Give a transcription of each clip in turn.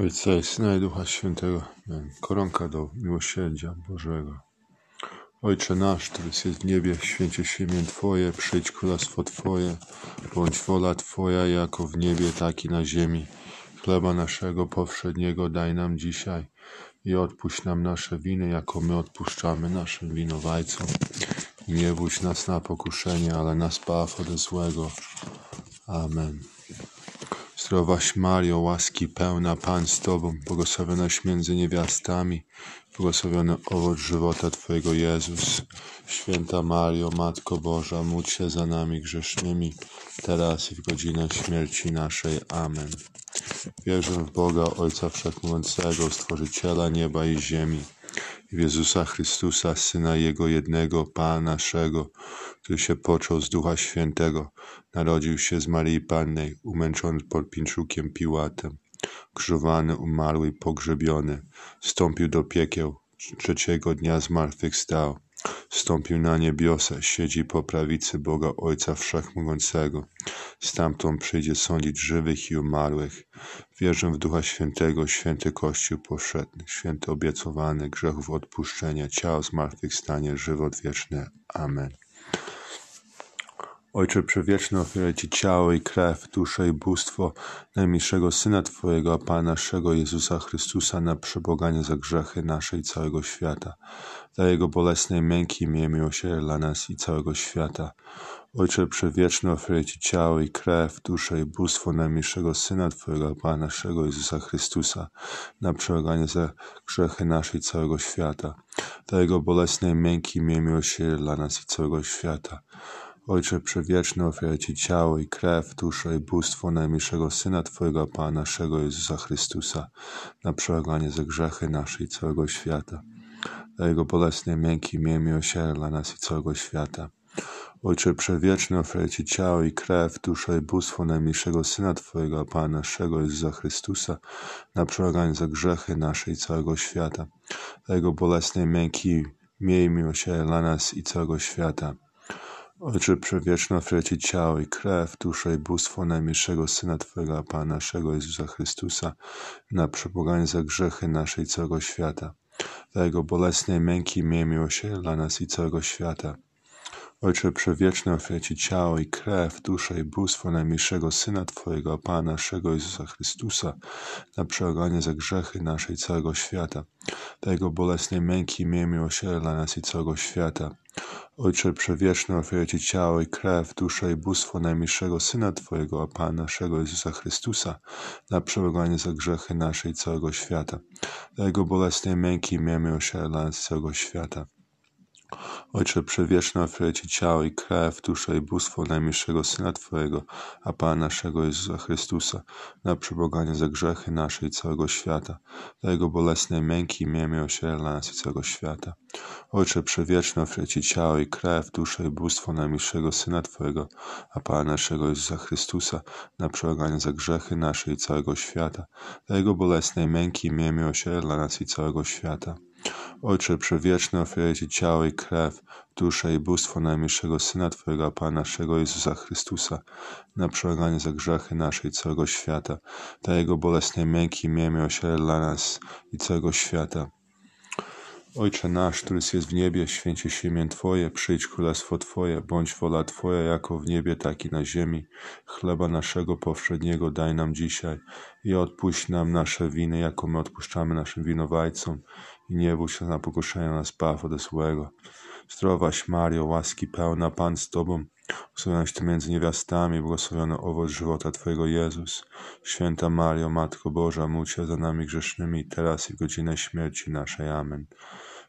Ojca i Syna i Ducha Świętego. Koronka do miłosierdzia Bożego. Ojcze nasz, który jest w niebie, święcie się imię Twoje, przyjdź królestwo Twoje, bądź wola Twoja jako w niebie, tak i na ziemi. Chleba naszego powszedniego daj nam dzisiaj i odpuść nam nasze winy, jako my odpuszczamy naszym winowajcom. I nie wódź nas na pokuszenie, ale nas baw ode złego. Amen. Zdrowaś Mario, łaski pełna, Pan z Tobą, błogosławionaś między niewiastami, błogosławiony owoc żywota Twojego Jezus. Święta Mario, Matko Boża, módl się za nami grzesznymi, teraz i w godzinę śmierci naszej. Amen. Wierzę w Boga, Ojca Wszechmogącego, Stworzyciela nieba i ziemi, w Jezusa Chrystusa, Syna Jego jednego, Pana naszego, który się począł z Ducha Świętego, narodził się z Maryi Pannej, umęczony pod Pińczukiem Piłatem, krzyżowany, umarły i pogrzebiony, wstąpił do piekieł, trzeciego dnia zmartwychwstał, wstąpił na niebiosa, siedzi po prawicy Boga Ojca Wszechmogącego, stamtąd przyjdzie sądzić żywych i umarłych. Wierzę w Ducha Świętego, święty Kościół powszedni, święty obiecowany, grzechów odpuszczenia, ciało zmartwychwstanie, żywot wieczny. Amen. Ojcze Przewieczny, ofiarę Ci ciało i krew, duszę i bóstwo najmilszego Syna Twojego, Pana naszego Jezusa Chrystusa na przeboganie za grzechy nasze i całego świata. Dla Jego bolesnej męki miej miłosierdzie dla nas i całego świata. Ojcze Przewieczny, ofiarę Ci ciało i krew, duszę i bóstwo najmilszego Syna Twojego, Pana naszego Jezusa Chrystusa na przeboganie za grzechy nasze i całego świata. Dla Jego bolesnej męki miej miłosierdzie dla nas i całego świata. Ojcze Przewieczny, ofiarę Ci ciało i krew, duszę i bóstwo najmilszego Syna Twojego, Pana naszego Jezusa Chrystusa, na przełaganie za grzechy nasze i całego świata. Dla Jego bolesnej męki miej miłosierdzie dla nas i całego świata. Ojcze Przewieczny, ofiarę Ci ciało i krew, duszę i bóstwo najmilszego Syna Twojego, Pana naszego Jezusa Chrystusa, na przełaganie za grzechy nasze i całego świata. Dla Jego bolesnej męki miej miłosierdzie dla nas i całego świata. Ojcze Przewieczny, ofiarę Ci ciało i krew, duszę i bóstwo najmilszego Syna Twojego, Pana naszego Jezusa Chrystusa, na przeboganie za grzechy nasze i całego świata. Dla Jego bolesnej męki miej miłosierdzie dla nas i całego świata. Ojcze Przewieczny, ofiarę Ci ciało i krew, duszę i bóstwo najmilszego Syna Twojego, Pana naszego Jezusa Chrystusa, na przełaganie za grzechy nasze i całego świata. Dla Jego bolesnej męki miej miłosierdzie dla nas i całego świata. Ojcze Przewieczny, ofiarę Ci ciało i krew, duszę i bóstwo najmilszego Syna Twojego, a Pana naszego Jezusa Chrystusa, na przełaganie za grzechy nasze i całego świata. Dla Jego bolesnej męki miej miłosierdzie dla nas całego świata. Ojcze Przewieczny, ofiarę Ci ciało i krew, duszę i bóstwo najmilszego Syna Twojego, a Pana naszego Jezusa Chrystusa, na przeboganie za grzechy nasze i całego świata. Dla Jego bolesnej męki miej miłosierdzie dla nas i całego świata. Ojcze Przewieczny, ofiarę Ci ciało i krew, duszę i bóstwo najmilszego Syna Twojego, a Pana naszego Jezusa Chrystusa, na przeboganie za grzechy nasze i całego świata. Dla Jego bolesnej męki miej miłosierdzie dla nas i całego świata. Ojcze Przewieczny, ofiarę Ci ciało i krew, duszę i bóstwo najmilszego Syna Twojego, Pana naszego Jezusa Chrystusa, na przełaganie za grzechy nasze i całego świata. Dla Jego bolesnej męki miej miłosierdzie dla nas i całego świata. Ojcze nasz, który jest w niebie, święcie się imię Twoje, przyjdź królestwo Twoje, bądź wola Twoja jako w niebie, tak i na ziemi. Chleba naszego powszedniego daj nam dzisiaj i odpuść nam nasze winy, jako my odpuszczamy naszym winowajcom i nie się na pokuszenie nas baw ode złego. Zdrowaś Mario, łaski pełna, Pan z Tobą, błogosławionaś Ty między niewiastami, błogosławiony owoc żywota Twojego Jezus. Święta Mario, Matko Boża, módl się za nami grzesznymi, teraz i w godzinę śmierci naszej. Amen.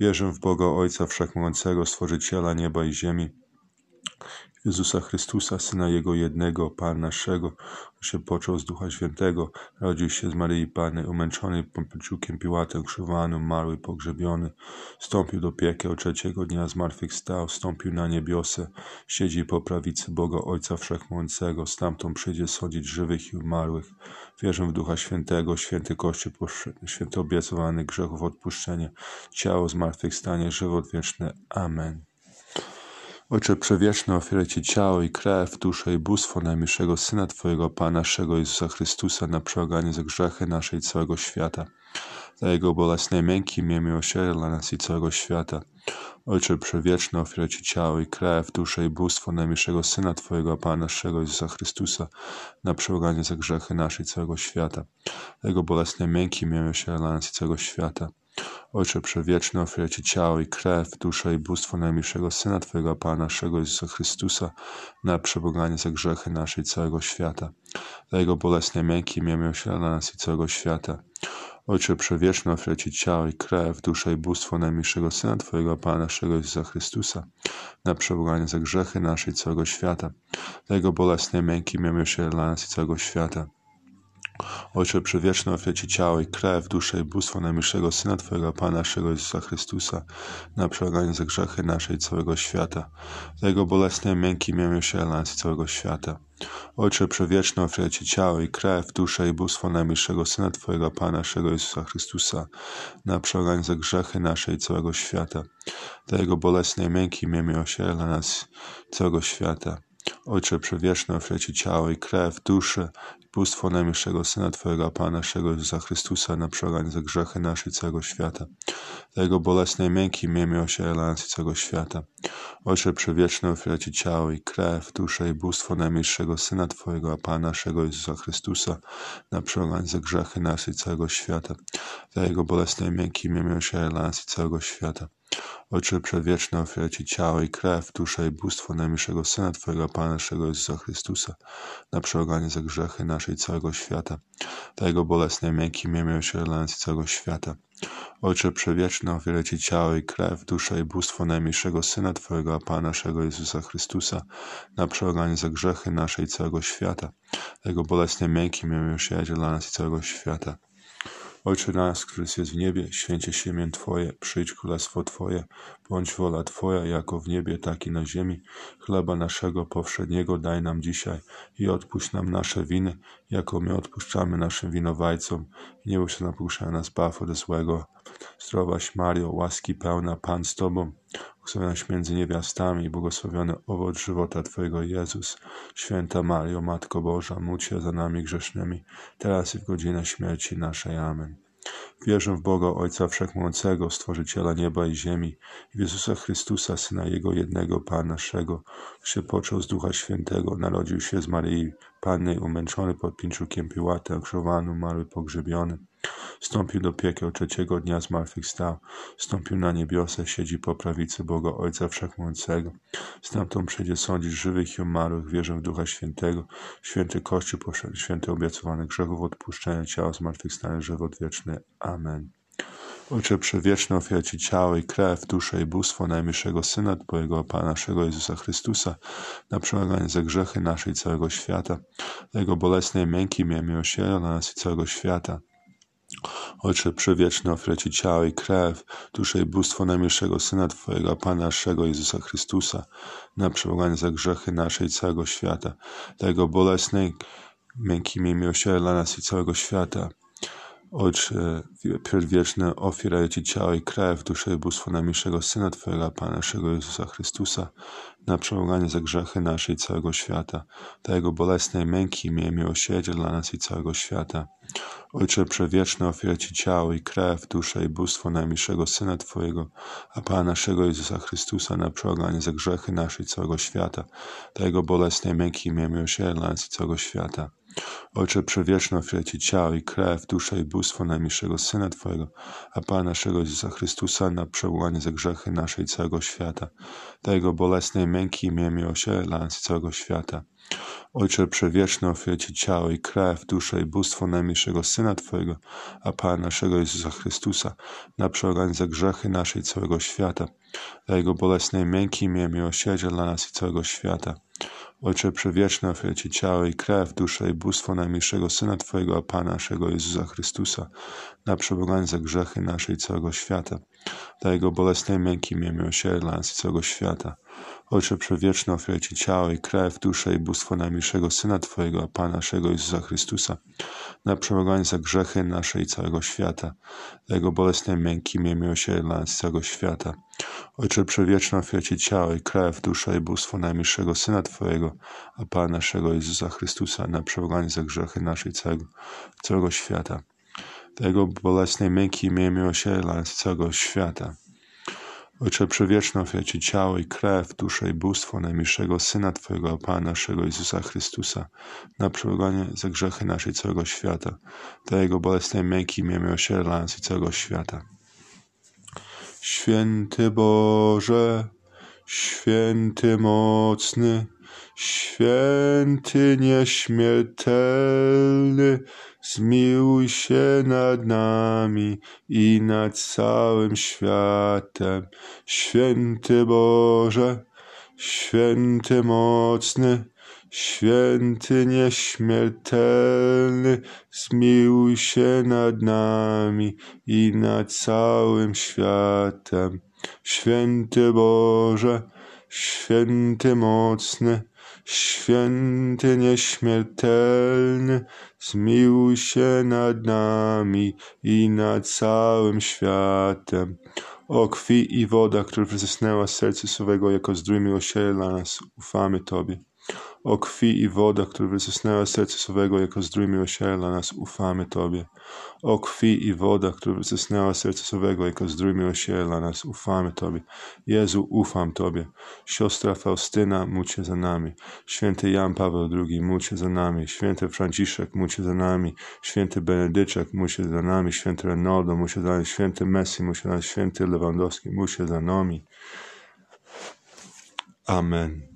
Wierzę w Boga Ojca Wszechmogącego, Stworzyciela nieba i ziemi, Jezusa Chrystusa, Syna Jego jednego, Pan naszego, się począł z Ducha Świętego, rodził się z Maryi Panny, umęczony Pompiciukiem Piłatem, krzyżowany, umarły, pogrzebiony, wstąpił do piekieł, trzeciego dnia zmartwychwstał, wstąpił na niebiosę, siedzi po prawicy Boga Ojca Wszechmogącego, stamtąd przyjdzie sądzić żywych i umarłych. Wierzę w Ducha Świętego, święty Kościół święty obiecowany grzechów odpuszczenie, ciało zmartwychwstanie, żywot wieczny. Amen. Ojcze Przewieczny, ofiarę Ci ciało i krew, duszę i bóstwo najmilszego Syna Twojego, Pana naszego Jezusa Chrystusa, na przełaganie za grzechy naszej i całego świata. Za Jego bolesnej męki, miej miłosierdzie dla nas i całego świata. Ojcze Przewieczny, ofiarę Ci ciało i krew, duszę i bóstwo najmilszego Syna Twojego, Pana naszego Jezusa Chrystusa, na przełaganie za grzechy naszej i całego świata. Za Jego bolesnej męki, miej miłosierdzie dla nas i całego świata. Ojcze Przewieczny, ofiarę Ci ciało i krew, duszę i bóstwo najmilszego Syna Twojego, Pana naszego Jezusa Chrystusa, na przeboganie za grzechy naszej całego świata. Dla Jego bolesnej męki miej miłosierdzie dla nas i całego świata. Ojcze Przewieczny, ofiarę Ci ciało i krew, duszę i bóstwo najmilszego Syna Twojego, Pana naszego Jezusa Chrystusa, na przeboganie za grzechy naszej całego świata. Dla Jego bolesnej męki miej miłosierdzie dla nas i całego świata. Ojcze Przewieczny, ofiarę Ci ciało i krew, duszę i bóstwo najmilszego Syna Twojego, Pana naszego Jezusa Chrystusa, na przełaganie za grzechy naszej całego świata. Za Jego bolesnej męki miej miłosierdzie dla nas całego świata. Ojcze Przewieczny, ofiarę Ci ciało i krew, duszę i bóstwo najmilszego Syna Twojego, Pana naszego Jezusa Chrystusa, na przełaganie za grzechy naszej całego świata. Za Jego bolesnej męki miej miłosierdzie dla nas całego świata. Ojcze Przewieczny, ofiarę Ci ciało i krew, duszę bóstwo najmilszego Syna Twojego, Pana naszego Jezusa Chrystusa, na przełaganie za grzechy naszej całego świata. Za Jego bolesnej męki miej miłosierdzie dla nas i całego świata. Ojcze Przewieczny, ofiarę Ci ciało i krew, duszę i bóstwo najmilszego Syna Twojego, Pana naszego Jezusa Chrystusa, na przełaganie za grzechy naszej całego świata. Za Jego bolesnej męki miej miłosierdzie dla nas i całego świata. Ojcze Przewieczny, ofiarę Ci ciało i krew, duszę i bóstwo najmilszego Syna Twojego, Pana naszego Jezusa Chrystusa, na przełaganie za grzechy naszej całego świata. Dla Jego bolesnej męki miej miłosierdzie dla nas całego świata. Ojcze Przewieczny, ofiarę Ci ciało i krew, duszę i bóstwo najmilszego Syna Twojego, a Pana naszego Jezusa Chrystusa, na przełaganie za grzechy naszej całego świata. Dla Jego bolesnej męki miej miłosierdzie dla nas i całego świata. Ojcze nasz, który jest w niebie, święcie się imię Twoje, przyjdź królestwo Twoje, bądź wola Twoja, jako w niebie, tak i na ziemi. Chleba naszego powszedniego daj nam dzisiaj i odpuść nam nasze winy, jako my odpuszczamy naszym winowajcom. Nie bój się napuszczać nas baw od złego. Zdrowaś Mario, łaski pełna, Pan z Tobą, błogosławionaś między niewiastami błogosławiony owoc żywota Twojego Jezus. Święta Mario, Matko Boża, módl się za nami grzesznymi, teraz i w godzinę śmierci naszej. Amen. Wierzę w Boga Ojca Wszechmogącego, Stworzyciela nieba i ziemi, i w Jezusa Chrystusa, Syna Jego jednego, Pana naszego, się począł z Ducha Świętego, narodził się z Maryi Panny, umęczony pod pińczukiem Piłata, okrzowany, umarły, pogrzebiony. Wstąpił do piekieł trzeciego dnia zmartwychwstał, wstąpił na niebiosa, siedzi po prawicy Boga Ojca Wszechmogącego. Stamtąd przyjdzie sądzić żywych i umarłych, wierzę w Ducha Świętego, święty Kościół, święty obiecowany grzechów, odpuszczenia ciała, zmartwychwstanie, żywot wieczny. Amen. Ojcze Przewieczny, ofiarę Ci ciało i krew, duszę i bóstwo najmilszego Syna Twojego, Pana naszego Jezusa Chrystusa, na przemaganie za grzechy naszej całego świata, Jego bolesnej męki miej miłosierdzia dla nas i całego świata. Ojcze Przewieczny, ofiarę Ci ciało i krew, duszę i bóstwo najmilszego Syna Twojego, Pana naszego Jezusa Chrystusa, na przemaganie za grzechy naszej całego świata, Jego bolesnej męki miej miłosierdzia dla nas i całego świata. Ojcze Przedwieczny, ofiarę Ci ciało i krew, duszę i bóstwo najmilszego Syna Twojego, Pana naszego Jezusa Chrystusa, na przemaganie za grzechy naszej całego świata, dla Jego bolesnej męki miej miłosierdzie dla nas i całego świata. Ojcze Przewieczny, ofiarę Ci ciało i krew, duszę i bóstwo najmilszego Syna Twojego, a Pana naszego Jezusa Chrystusa, na przemaganie za grzechy naszej całego świata, dla Jego bolesnej męki miej miłosierdzie dla nas i całego świata. Ojcze Przewieczny, ofiarę Ci ciało i krew, duszę i bóstwo najmilszego Syna Twojego, a Pana naszego Jezusa Chrystusa na przełamanie za grzechy naszej i całego świata, dla Jego bolesnej męki miej miłosierdzie dla nas i całego świata. Ojcze Przewieczny, ofiarę Ci ciało i krew, duszę i bóstwo najmilszego Syna Twojego, a Pana naszego Jezusa Chrystusa, na przełamanie za grzechy naszej i całego świata, dla Jego bolesnej męki miej miłosierdzie dla nas i całego świata. Ojcze Przewieczny, ofiarę Ci ciało i krew, duszę i bóstwo najmilszego Syna Twojego, a Pana naszego Jezusa Chrystusa, na przeboganie za grzechy naszej całego świata. Dla Jego bolesnej męki miej miłosierdzie nas i całego świata. Ojcze Przewieczny, ofiarę Ci ciało i krew, duszę i bóstwo najmilszego Syna Twojego, a Pana naszego Jezusa Chrystusa, na przemaganie za grzechy nasze i całego świata. Dla Jego męki miej miłosierdzie dla nas całego świata. Ojcze Przewieczny, ofiarę Ci ciało i krew, dusza i bóstwo najmilszego Syna Twojego, a Pana naszego Jezusa Chrystusa, na przemaganie za grzechy nasze i całego, całego świata. Jego bolesnej męki miej miłosierdzie dla nas całego świata. Ojcze Przewieczny, ofiarę Ci ciało i krew, duszę i bóstwo najmilszego Syna Twojego, Pana naszego Jezusa Chrystusa, na przebłaganie za grzechy naszej całego świata, dla Jego bolesnej męki miej miłosierdzie dla nas i całego świata. Święty Boże, święty mocny, święty nieśmiertelny, zmiłuj się nad nami i nad całym światem. Święty Boże, święty mocny, święty nieśmiertelny, zmiłuj się nad nami i nad całym światem. Święty Boże, święty mocny, święty nieśmiertelny, zmiłuj się nad nami i nad całym światem. O krwi i woda, która wzysnęła z serca swego jako zdrój miłosierdzia dla nas, ufamy Tobie. O krwi i woda, która wysysnęła z serca swego jako zdrój miłosierdzia dla nas, ufamy Tobie. O krwi i woda, która wysysnęła z serca swego jako zdrój miłosierdzia dla nas, ufamy Tobie. Jezu, ufam Tobie. Siostra Faustyna, się za nami. Święty Jan Paweł II, się za nami. Święty Franciszek, się za nami. Święty Benedyczek, się za nami. Święty Renaldo, się za nami. Święty Messi, się za nami. Święty Lewandowski, się za nami. Amen.